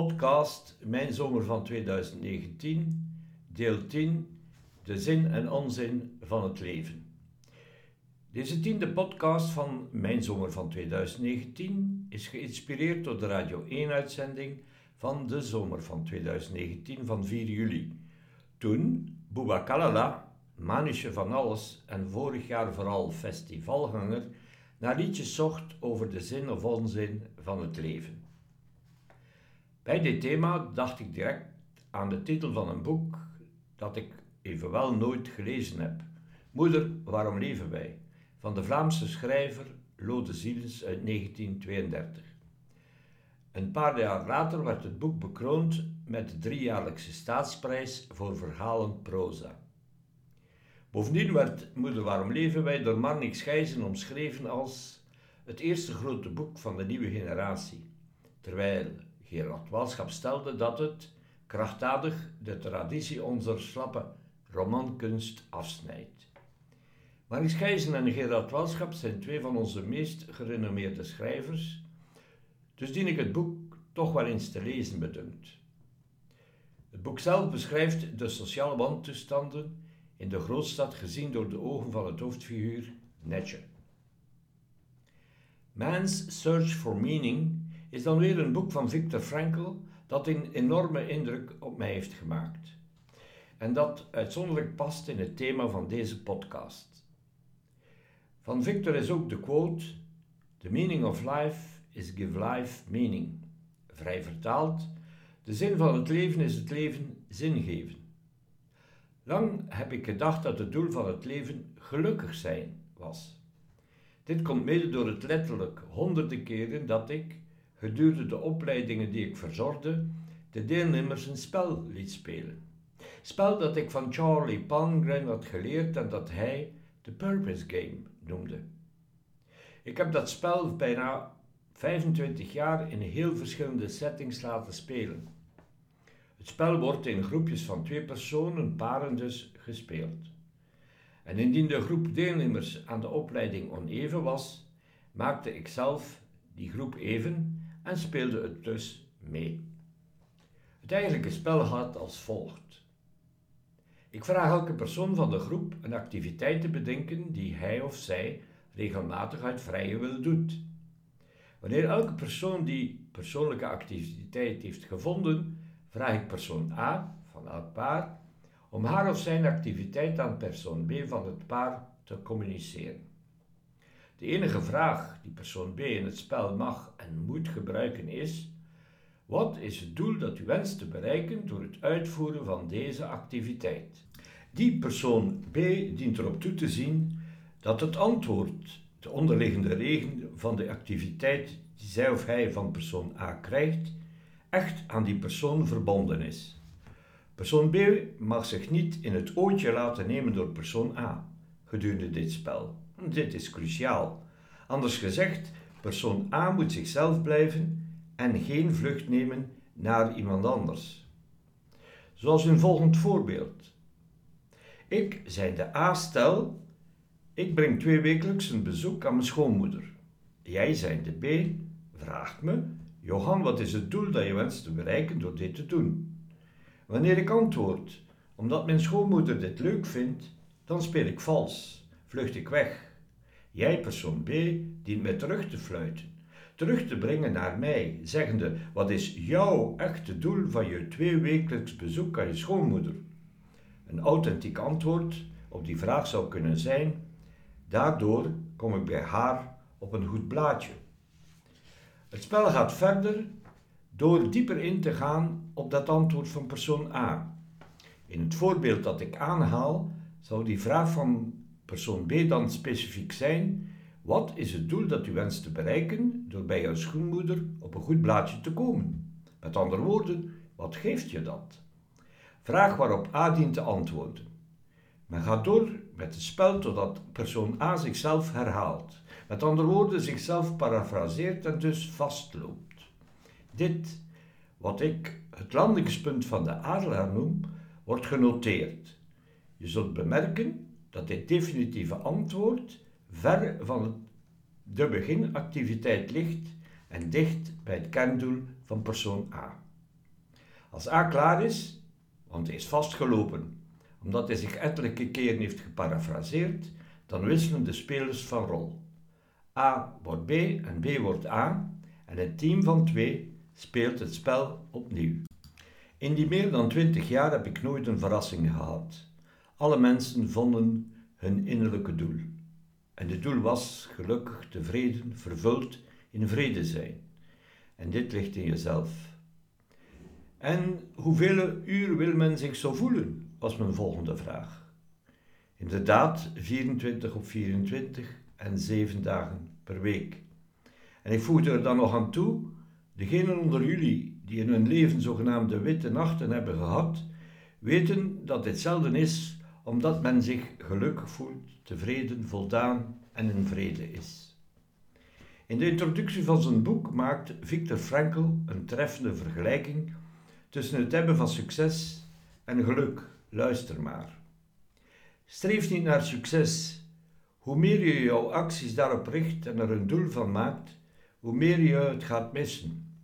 Podcast Mijn Zomer van 2019, deel 10, de zin en onzin van het leven. Deze tiende podcast van Mijn Zomer van 2019 is geïnspireerd door de Radio 1-uitzending van de zomer van 2019 van 4 juli. Toen Bouba Kalala, manusje van alles en vorig jaar vooral festivalganger, naar liedjes zocht over de zin of onzin van het leven. Bij dit thema dacht ik direct aan de titel van een boek dat ik evenwel nooit gelezen heb. Moeder, waarom leven wij? van de Vlaamse schrijver Lode Zielens uit 1932. Een paar jaar later werd het boek bekroond met de driejaarlijkse staatsprijs voor verhalend proza. Bovendien werd Moeder Waarom Leven wij door Marnix Gijzen omschreven als het eerste grote boek van de nieuwe generatie, terwijl Gerard Walschap stelde dat het krachtdadig de traditie onze slappe romankunst afsnijdt. Marnix Gijzen en Gerard Walschap zijn twee van onze meest gerenommeerde schrijvers, dus dien ik het boek toch wel eens te lezen bedunkt. Het boek zelf beschrijft de sociale wantoestanden in de grootstad gezien door de ogen van het hoofdfiguur Netje. Man's Search for Meaning is dan weer een boek van Viktor Frankl dat een enorme indruk op mij heeft gemaakt. En dat uitzonderlijk past in het thema van deze podcast. Van Victor is ook de quote: The meaning of life is give life meaning. Vrij vertaald, de zin van het leven is het leven zin geven. Lang heb ik gedacht dat het doel van het leven gelukkig zijn was. Dit komt mede door het letterlijk honderden keren dat ik, gedurende de opleidingen die ik verzorgde, de deelnemers een spel liet spelen. Spel dat ik van Charlie Palmgren had geleerd en dat hij de Purpose Game noemde. Ik heb dat spel bijna 25 jaar in heel verschillende settings laten spelen. Het spel wordt in groepjes van twee personen, paren dus, gespeeld. En indien de groep deelnemers aan de opleiding oneven was, maakte ik zelf die groep even en speelde het dus mee. Het eigenlijke spel gaat als volgt. Ik vraag elke persoon van de groep een activiteit te bedenken die hij of zij regelmatig uit vrije wil doet. Wanneer elke persoon die persoonlijke activiteit heeft gevonden, vraag ik persoon A van elk paar om haar of zijn activiteit aan persoon B van het paar te communiceren. De enige vraag die persoon B in het spel mag en moet gebruiken is: wat is het doel dat u wenst te bereiken door het uitvoeren van deze activiteit? Die persoon B dient erop toe te zien dat het antwoord, de onderliggende regen van de activiteit die zij of hij van persoon A krijgt, echt aan die persoon verbonden is. Persoon B mag zich niet in het ootje laten nemen door persoon A gedurende dit spel. Dit is cruciaal. Anders gezegd, persoon A moet zichzelf blijven en geen vlucht nemen naar iemand anders. Zoals een volgend voorbeeld. Ik, zei de A, stel, ik breng twee wekelijks een bezoek aan mijn schoonmoeder. Jij, zei de B, vraagt me, Johan, wat is het doel dat je wenst te bereiken door dit te doen? Wanneer ik antwoord, omdat mijn schoonmoeder dit leuk vindt, dan speel ik vals, vlucht ik weg. Jij, persoon B, dient mij terug te fluiten, terug te brengen naar mij, zeggende: Wat is jouw echte doel van je tweewekelijks bezoek aan je schoonmoeder? Een authentiek antwoord op die vraag zou kunnen zijn: Daardoor kom ik bij haar op een goed blaadje. Het spel gaat verder door dieper in te gaan op dat antwoord van persoon A. In het voorbeeld dat ik aanhaal, zou die vraag van persoon B dan specifiek zijn: wat is het doel dat u wenst te bereiken door bij jouw schoonmoeder op een goed blaadje te komen? Met andere woorden, wat geeft je dat? Vraag waarop A dient te antwoorden. Men gaat door met het spel totdat persoon A zichzelf herhaalt. Met andere woorden, zichzelf parafraseert en dus vastloopt. Dit, wat ik het landingspunt van de adelaar noem, wordt genoteerd. Je zult bemerken dat dit definitieve antwoord ver van de beginactiviteit ligt en dicht bij het kerndoel van persoon A. Als A klaar is, want hij is vastgelopen, omdat hij zich ettelijke keren heeft geparafraseerd, dan wisselen de spelers van rol. A wordt B en B wordt A en het team van twee speelt het spel opnieuw. In die meer dan twintig jaar heb ik nooit een verrassing gehad. Alle mensen vonden hun innerlijke doel. En het doel was gelukkig, tevreden, vervuld, in vrede zijn. En dit ligt in jezelf. En hoeveel uur wil men zich zo voelen? was mijn volgende vraag. Inderdaad, 24 op 24 en 7 dagen per week. En ik voegde er dan nog aan toe, degenen onder jullie die in hun leven zogenaamde witte nachten hebben gehad, weten dat dit zelden is omdat men zich gelukkig voelt, tevreden, voldaan en in vrede is. In de introductie van zijn boek maakt Viktor Frankl een treffende vergelijking tussen het hebben van succes en geluk. Luister maar. Streef niet naar succes. Hoe meer je jouw acties daarop richt en er een doel van maakt, hoe meer je het gaat missen.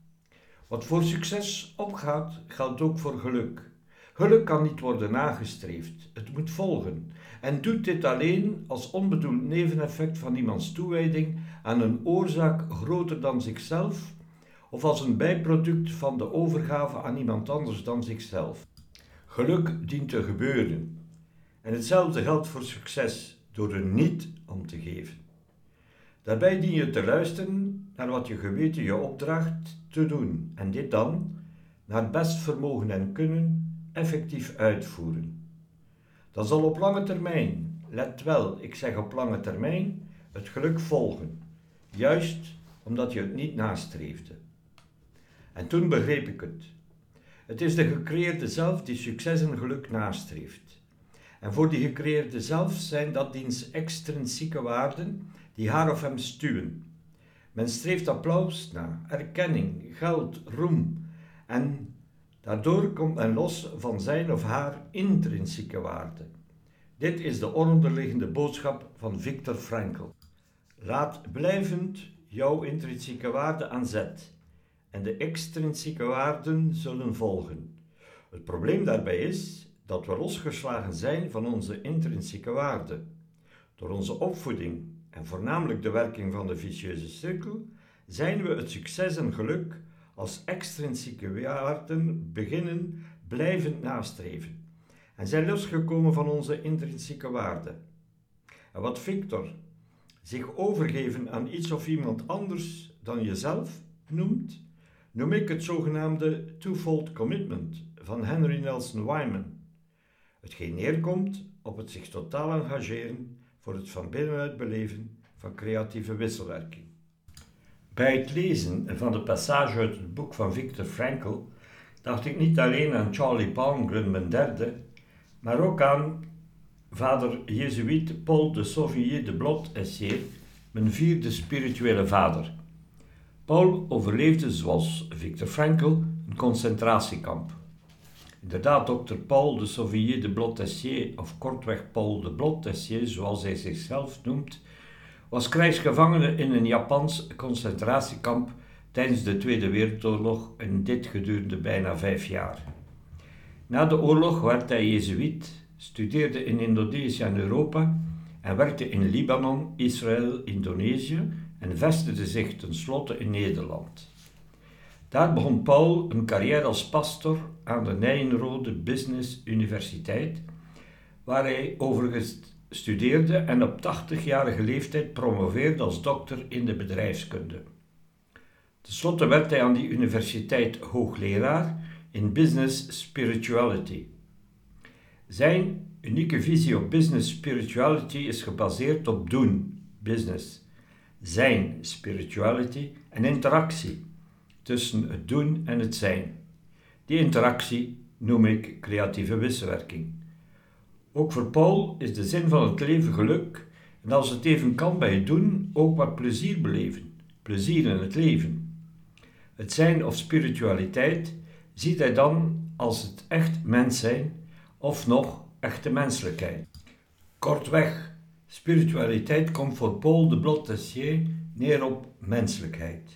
Wat voor succes opgaat, geldt ook voor geluk. Geluk kan niet worden nagestreefd, het moet volgen. En doet dit alleen als onbedoeld neveneffect van iemands toewijding aan een oorzaak groter dan zichzelf, of als een bijproduct van de overgave aan iemand anders dan zichzelf. Geluk dient te gebeuren. En hetzelfde geldt voor succes, door er niet om te geven. Daarbij dien je te luisteren naar wat je geweten je opdraagt te doen, en dit dan, naar best vermogen en kunnen, effectief uitvoeren. Dan zal op lange termijn, let wel, ik zeg op lange termijn, het geluk volgen, juist omdat je het niet nastreefde. En toen begreep ik het. Het is de gecreëerde zelf die succes en geluk nastreeft. En voor die gecreëerde zelf zijn dat diens extrinsieke waarden die haar of hem stuwen. Men streeft applaus na, erkenning, geld, roem en Daardoor komt men los van zijn of haar intrinsieke waarde. Dit is de onderliggende boodschap van Viktor Frankl. Laat blijvend jouw intrinsieke waarde aan zet en de extrinsieke waarden zullen volgen. Het probleem daarbij is dat we losgeslagen zijn van onze intrinsieke waarde. Door onze opvoeding en voornamelijk de werking van de vicieuze cirkel zijn we het succes en geluk als extrinsieke waarden beginnen blijvend nastreven en zijn losgekomen van onze intrinsieke waarden. En wat Victor zich overgeven aan iets of iemand anders dan jezelf noemt, noem ik het zogenaamde twofold commitment van Henry Nelson Wyman. Hetgeen neerkomt op het zich totaal engageren voor het van binnenuit beleven van creatieve wisselwerking. Bij het lezen van de passage uit het boek van Viktor Frankl dacht ik niet alleen aan Charlie Palmgren, mijn derde, maar ook aan vader Jezuïet Paul de Sauvier de Blot Essier, mijn vierde spirituele vader. Paul overleefde, zoals Viktor Frankl, een concentratiekamp. Inderdaad, dokter Paul de Sauvier de Blot Essier, of kortweg Paul de Blot Essier, zoals hij zichzelf noemt, was krijgsgevangene in een Japans concentratiekamp tijdens de Tweede Wereldoorlog en dit gedurende bijna vijf jaar. Na de oorlog werd hij jezuïet, studeerde in Indonesië en Europa en werkte in Libanon, Israël, Indonesië en vestigde zich tenslotte in Nederland. Daar begon Paul een carrière als pastor aan de Nijenrode Business Universiteit, waar hij overigens studeerde en op 80-jarige leeftijd promoveerde als dokter in de bedrijfskunde. Ten slotte werd hij aan die universiteit hoogleraar in Business Spirituality. Zijn unieke visie op Business Spirituality is gebaseerd op doen, business, zijn spirituality en interactie tussen het doen en het zijn. Die interactie noem ik creatieve wisselwerking. Ook voor Paul is de zin van het leven geluk en als het even kan bij het doen, ook wat plezier beleven, plezier in het leven. Het zijn of spiritualiteit ziet hij dan als het echt mens zijn of nog echte menselijkheid. Kortweg, spiritualiteit komt voor Paul de Blot neer op menselijkheid.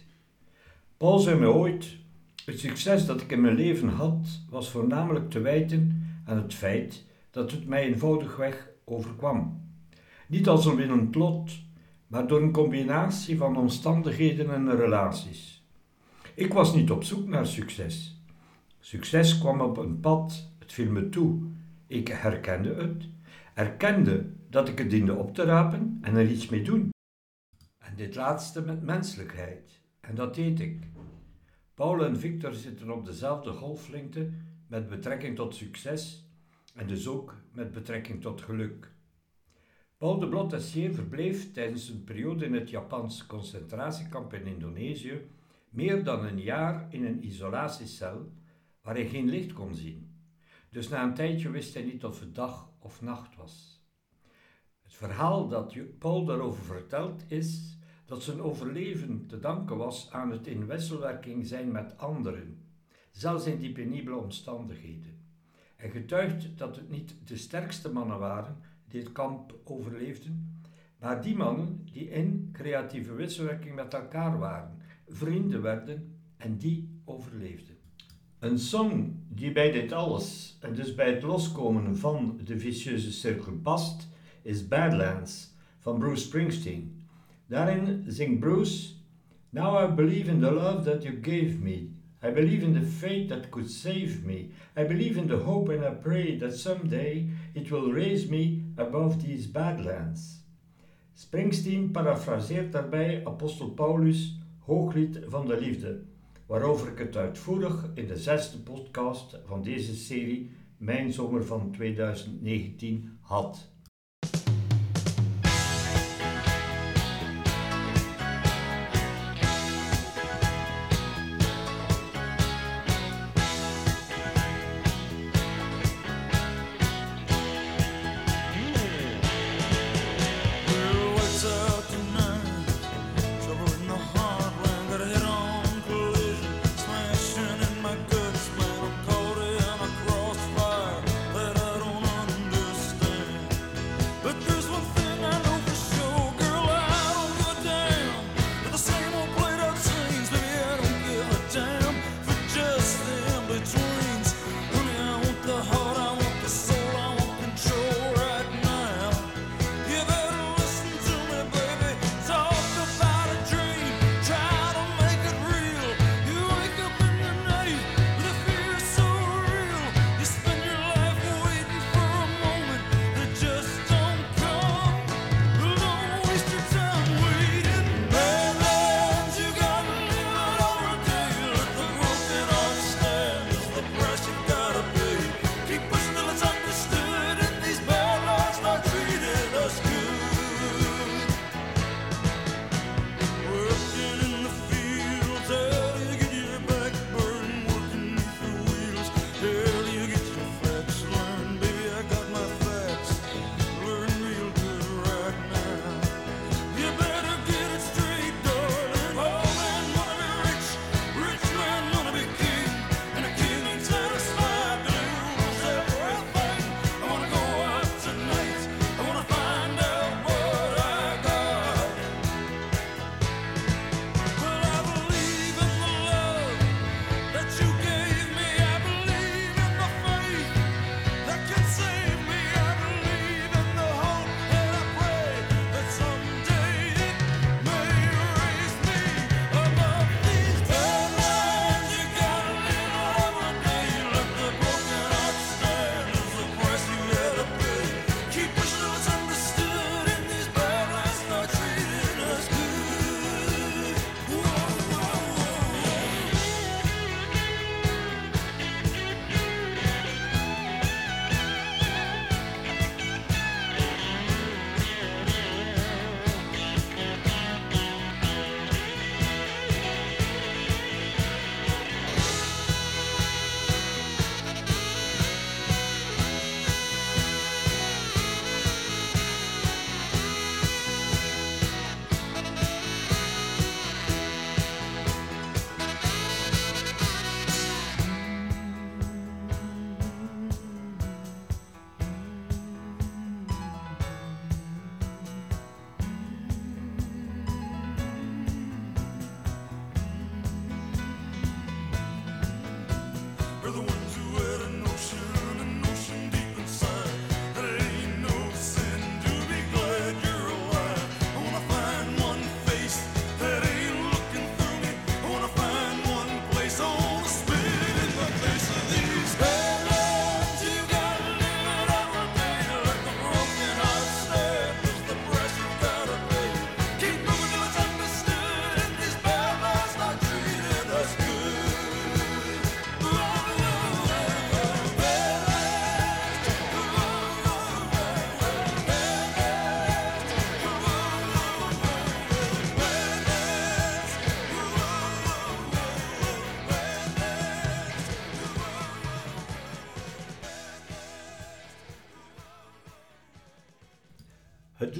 Paul zei me ooit: Het succes dat ik in mijn leven had, was voornamelijk te wijten aan het feit dat het mij eenvoudigweg overkwam. Niet als een winnend lot, maar door een combinatie van omstandigheden en relaties. Ik was niet op zoek naar succes. Succes kwam op een pad, het viel me toe. Ik herkende het, erkende dat ik het diende op te rapen en er iets mee doen. En dit laatste met menselijkheid. En dat deed ik. Paul en Victor zitten op dezelfde golflengte met betrekking tot succes en dus ook met betrekking tot geluk. Paul de Blottassier verbleef tijdens een periode in het Japanse concentratiekamp in Indonesië meer dan een jaar in een isolatiecel waar hij geen licht kon zien. Dus na een tijdje wist hij niet of het dag of nacht was. Het verhaal dat Paul daarover vertelt is dat zijn overleven te danken was aan het in wisselwerking zijn met anderen, zelfs in die penibele omstandigheden. Hij getuigt dat het niet de sterkste mannen waren die het kamp overleefden, maar die mannen die in creatieve wisselwerking met elkaar waren, vrienden werden en die overleefden. Een song die bij dit alles en dus bij het loskomen van de vicieuze cirkel past, is Badlands van Bruce Springsteen. Daarin zingt Bruce: Now I believe in the love that you gave me. I believe in the fate that could save me. I believe in the hope and I pray that someday it will raise me above these badlands. Springsteen parafraseert daarbij apostel Paulus' hooglied van de liefde, waarover ik het uitvoerig in de zesde podcast van deze serie Mijn Zomer van 2019 had.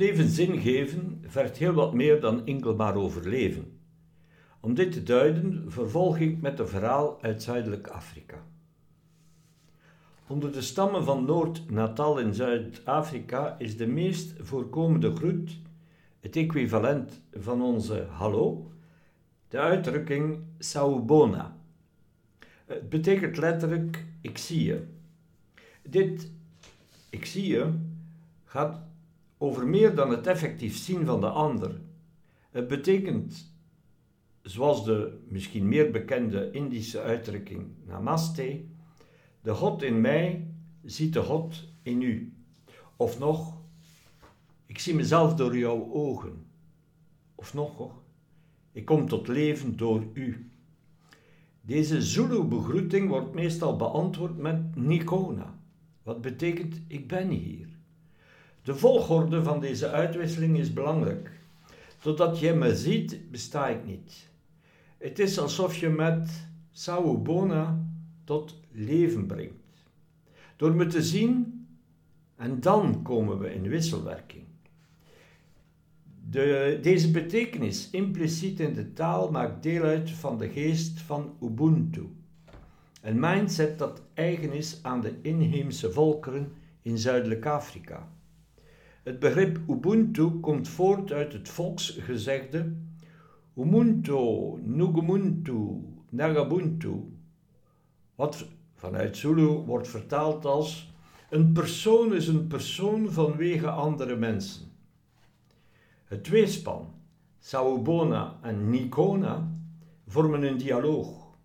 Leven zin geven vergt heel wat meer dan enkel maar overleven. Om dit te duiden vervolg ik met een verhaal uit Zuidelijk Afrika. Onder de stammen van Noord-Natal in Zuid-Afrika is de meest voorkomende groet, het equivalent van onze hallo, de uitdrukking Sawubona. Het betekent letterlijk ik zie je. Dit ik zie je gaat over meer dan het effectief zien van de ander. Het betekent, zoals de misschien meer bekende Indische uitdrukking Namaste, de God in mij ziet de God in u. Of nog, ik zie mezelf door jouw ogen. Of nog ik kom tot leven door u. Deze Zulu-begroeting wordt meestal beantwoord met Nikona, wat betekent ik ben hier. De volgorde van deze uitwisseling is belangrijk. Totdat je me ziet, besta ik niet. Het is alsof je met Sawubona tot leven brengt. Door me te zien en dan komen we in wisselwerking. De, deze betekenis impliciet in de taal maakt deel uit van de geest van Ubuntu. Een mindset dat eigen is aan de inheemse volkeren in Zuidelijk Afrika. Het begrip Ubuntu komt voort uit het volksgezegde Umuntu, Nugumuntu, Nagabuntu, wat vanuit Zulu wordt vertaald als een persoon is een persoon vanwege andere mensen. Het tweespan, Sawubona en Nikona, vormen een dialoog.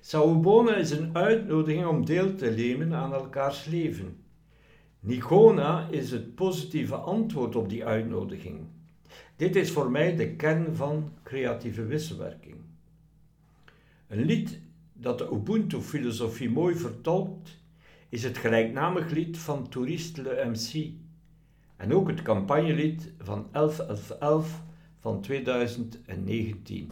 Sawubona is een uitnodiging om deel te nemen aan elkaars leven. Nikona is het positieve antwoord op die uitnodiging. Dit is voor mij de kern van creatieve wisselwerking. Een lied dat de Ubuntu-filosofie mooi vertolkt, is het gelijknamig lied van Touriste Le MC en ook het campagnelied van 1111 van 2019.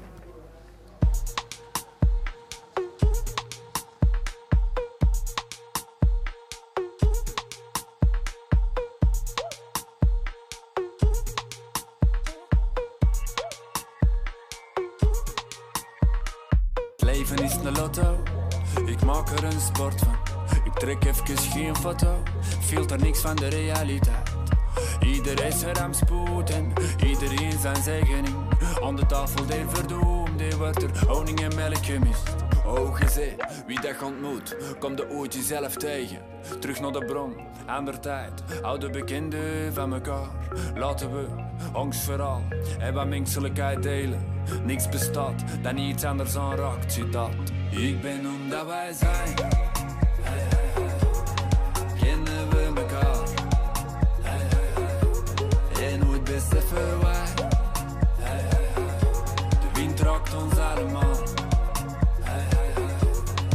Leven is een lotto, ik maak er een sport van. Ik trek even geen foto, er niks van de realiteit. Iedereen is er aan spoed en iedereen zijn zegening. Aan de tafel de verdoemde wordt er honing en melk gemist. Oh, gezien, wie dat ontmoet, komt de ooit jezelf tegen. Terug naar de bron, aan de tijd, oude bekenden van elkaar. Laten we angstverhaal en wat menselijkheid delen. Niks bestaat dan iets anders aanraakt, ziet dat. Ik ben omdat wij zijn. Kennen we elkaar? En nooit beseffen wij. Hey, hey, hey. De wind raakt ons allemaal.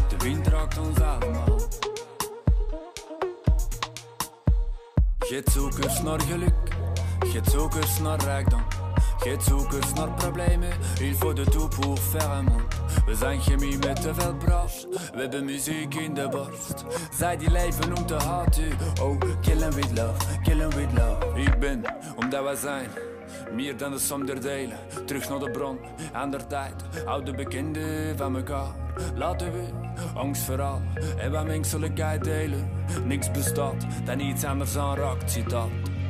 De wind raakt ons allemaal. Geet zoekers naar geluk, geet zoekers naar rijkdom. Geen zoekers naar problemen, il faut de tout pour faire. We zijn chemie met te veel we hebben muziek in de borst. Zij die leven om te haten, oh, killen with love, killen with love. Ik ben, omdat wij zijn, meer dan de som der delen. Terug naar de bron, aan der tijd, oude bekenden van elkaar. Laten we angstverhaal en wat menselijkheid delen. Niks bestaat dan iets anders aanraakt, ziet dat.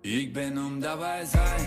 Ik ben omdat wij zijn.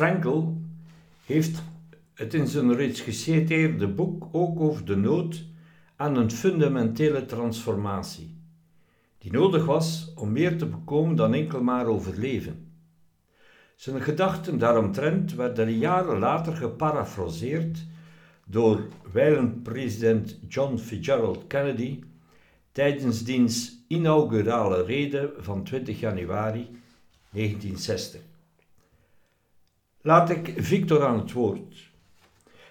Frankl heeft het in zijn reeds geciteerde boek ook over de nood aan een fundamentele transformatie, die nodig was om meer te bekomen dan enkel maar overleven. Zijn gedachten daaromtrent werden jaren later geparafraseerd door wijlen president John Fitzgerald Kennedy tijdens diens inaugurale rede van 20 januari 1960. Laat ik Victor aan het woord.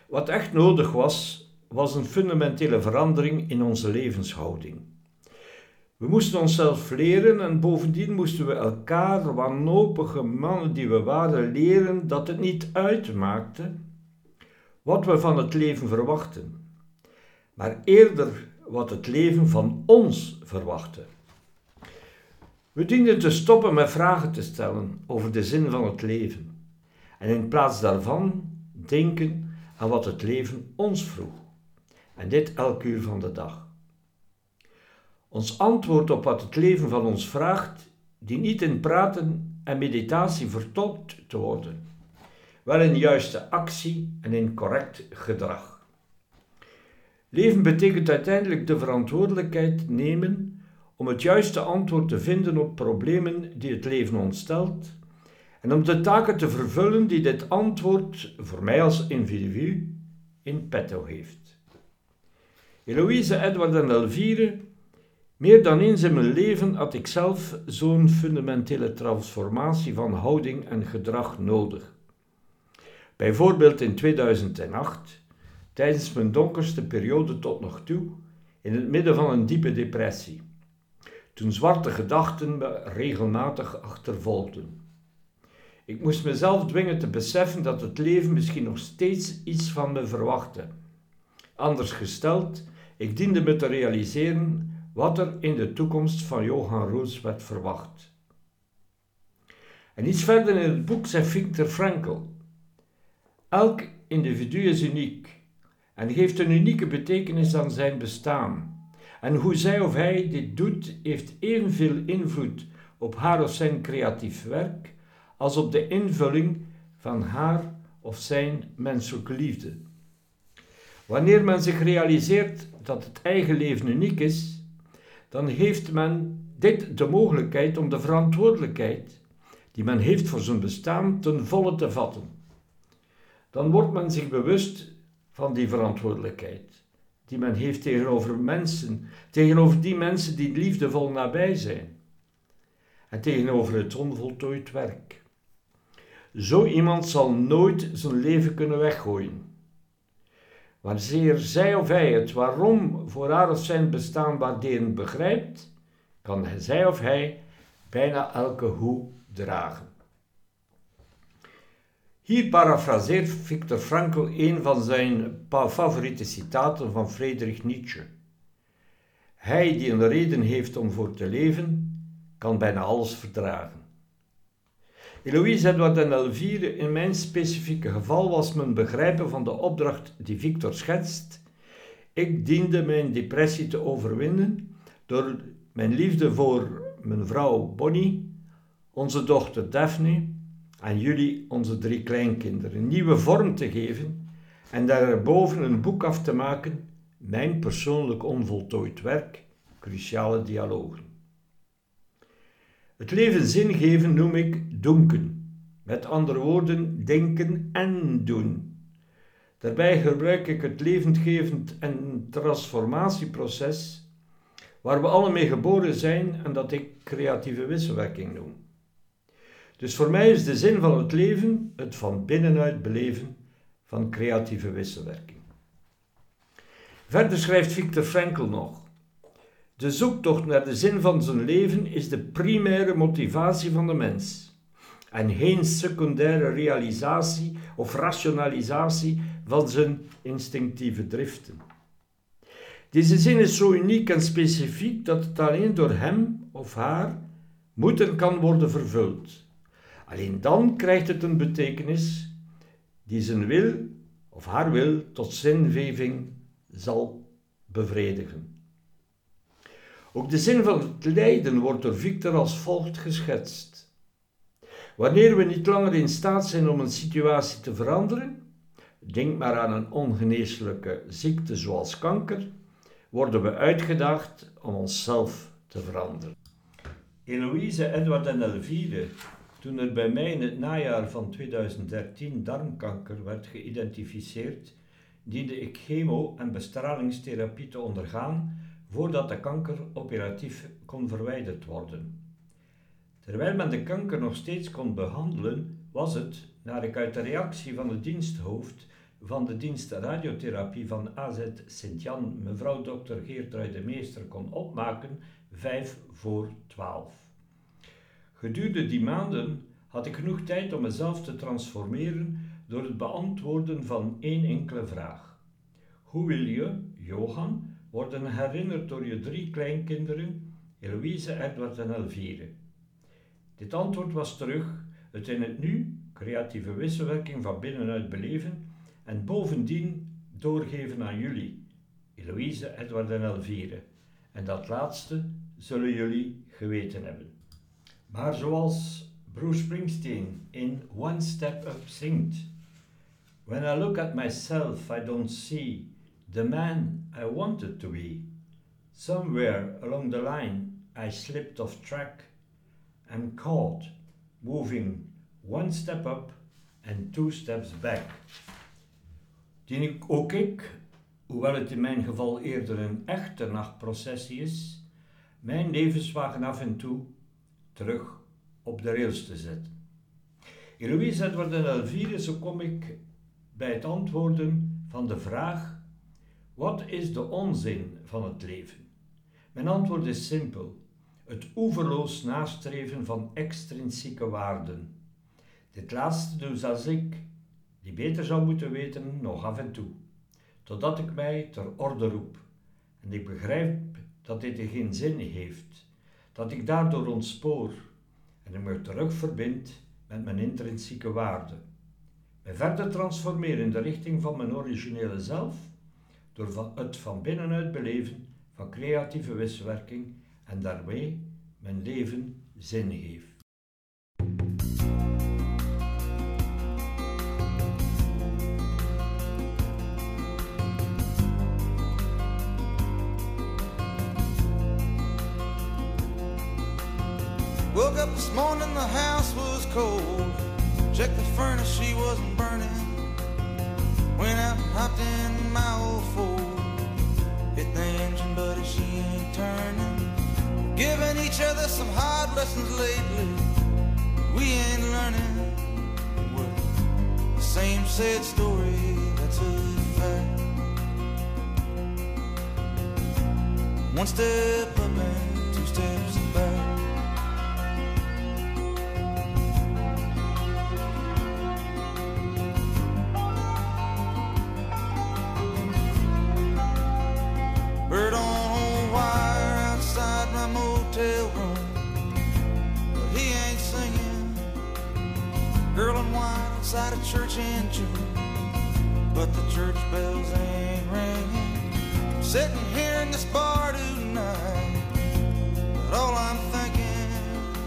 Wat echt nodig was, was een fundamentele verandering in onze levenshouding. We moesten onszelf leren en bovendien moesten we elkaar, wanhopige mannen die we waren, leren dat het niet uitmaakte wat we van het leven verwachten, maar eerder wat het leven van ons verwachtte. We dienden te stoppen met vragen te stellen over de zin van het leven en in plaats daarvan denken aan wat het leven ons vroeg. En dit elk uur van de dag. Ons antwoord op wat het leven van ons vraagt, dient niet in praten en meditatie vertolkt te worden, wel in juiste actie en in correct gedrag. Leven betekent uiteindelijk de verantwoordelijkheid nemen om het juiste antwoord te vinden op problemen die het leven ons stelt en om de taken te vervullen die dit antwoord voor mij als individu in petto heeft. Eloïse, Edward en Elvire, meer dan eens in mijn leven had ik zelf zo'n fundamentele transformatie van houding en gedrag nodig. Bijvoorbeeld in 2008, tijdens mijn donkerste periode tot nog toe, in het midden van een diepe depressie, toen zwarte gedachten me regelmatig achtervolgden. Ik moest mezelf dwingen te beseffen dat het leven misschien nog steeds iets van me verwachtte. Anders gesteld, ik diende me te realiseren wat er in de toekomst van Johan Roos werd verwacht. En iets verder in het boek zegt Viktor Frankl: Elk individu is uniek en geeft een unieke betekenis aan zijn bestaan. En hoe zij of hij dit doet, heeft evenveel invloed op haar of zijn creatief werk als op de invulling van haar of zijn menselijke liefde. Wanneer men zich realiseert dat het eigen leven uniek is, dan heeft men dit de mogelijkheid om de verantwoordelijkheid die men heeft voor zijn bestaan ten volle te vatten. Dan wordt men zich bewust van die verantwoordelijkheid die men heeft tegenover mensen, tegenover die mensen die liefdevol nabij zijn en tegenover het onvoltooid werk. Zo iemand zal nooit zijn leven kunnen weggooien. Wanneer zij of hij het waarom voor haar of zijn bestaan waarderend begrijpt, kan zij of hij bijna elke hoe dragen. Hier parafraseert Viktor Frankl een van zijn favoriete citaten van Friedrich Nietzsche. Hij die een reden heeft om voor te leven, kan bijna alles verdragen. Eloïse Edward en Elvire, in mijn specifieke geval was mijn begrijpen van de opdracht die Victor schetst. Ik diende mijn depressie te overwinnen door mijn liefde voor mijn vrouw Bonnie, onze dochter Daphne en jullie, onze drie kleinkinderen, een nieuwe vorm te geven en daarboven een boek af te maken, mijn persoonlijk onvoltooid werk, cruciale dialogen. Het leven zin geven noem ik donken. Met andere woorden, denken en doen. Daarbij gebruik ik het levendgevend en transformatieproces waar we alle mee geboren zijn en dat ik creatieve wisselwerking noem. Dus voor mij is de zin van het leven het van binnenuit beleven van creatieve wisselwerking. Verder schrijft Viktor Frankl nog: de zoektocht naar de zin van zijn leven is de primaire motivatie van de mens en geen secundaire realisatie of rationalisatie van zijn instinctieve driften. Deze zin is zo uniek en specifiek dat het alleen door hem of haar moet en kan worden vervuld. Alleen dan krijgt het een betekenis die zijn wil of haar wil tot zinveving zal bevredigen. Ook de zin van het lijden wordt door Victor als volgt geschetst. Wanneer we niet langer in staat zijn om een situatie te veranderen, denk maar aan een ongeneeslijke ziekte zoals kanker, worden we uitgedaagd om onszelf te veranderen. Eloïse, Edward en Elvire, toen er bij mij in het najaar van 2013 darmkanker werd geïdentificeerd, diende ik chemo- en bestralingstherapie te ondergaan voordat de kanker operatief kon verwijderd worden. Terwijl men de kanker nog steeds kon behandelen, was het, naar ik uit de reactie van het diensthoofd van de dienst radiotherapie van AZ Sint-Jan, mevrouw Dr. Geertrui de Meester, kon opmaken, vijf voor twaalf. Gedurende die maanden had ik genoeg tijd om mezelf te transformeren door het beantwoorden van één enkele vraag. Hoe wil je, Johan, worden herinnerd door je drie kleinkinderen, Eloïse, Edward en Elvire? Dit antwoord was terug het in het nu, creatieve wisselwerking van binnenuit beleven en bovendien doorgeven aan jullie, Eloïse, Edward en Elvire. En dat laatste zullen jullie geweten hebben. Maar zoals Bruce Springsteen in One Step Up zingt, When I look at myself, I don't see the man I wanted to be. Somewhere along the line, I slipped off track. I'm caught, moving one step up and two steps back. Die ook ik, hoewel het in mijn geval eerder een echte nachtprocessie is, mijn levenswagen af en toe terug op de rails te zetten. Eloïse Edward en Elvire, zo kom ik bij het antwoorden van de vraag: wat is de onzin van het leven? Mijn antwoord is simpel: het oeverloos nastreven van extrinsieke waarden. Dit laatste doe zelfs ik, die beter zou moeten weten, nog af en toe, totdat ik mij ter orde roep en ik begrijp dat dit geen zin heeft, dat ik daardoor ontspoor en ik me terug verbind met mijn intrinsieke waarde. Mij verder transformeren in de richting van mijn originele zelf, door het van binnenuit beleven van creatieve wisselwerking en daarmee mijn leven zin geeft. Woke up this morning, the house was cold. Checked the furnace, she wasn't burning. Out and hopped in my old Ford. Hit the engine, but she ain't turning. Giving each other some hard lessons lately. We ain't learning. We're the same sad story, that's a fact. One step outside a church in June. But the church bells ain't ringing. Sitting here in this bar tonight. But all I'm thinking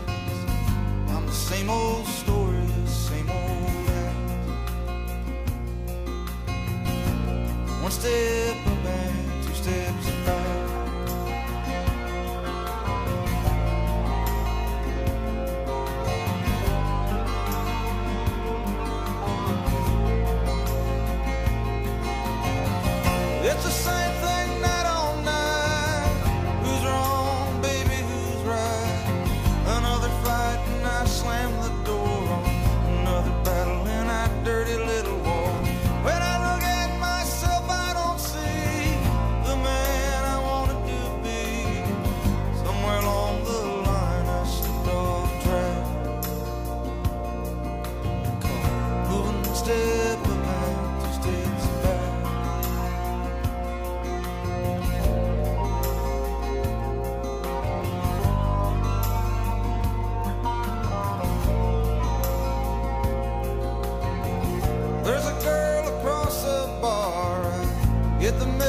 is I'm the same old story, same old act. One step get the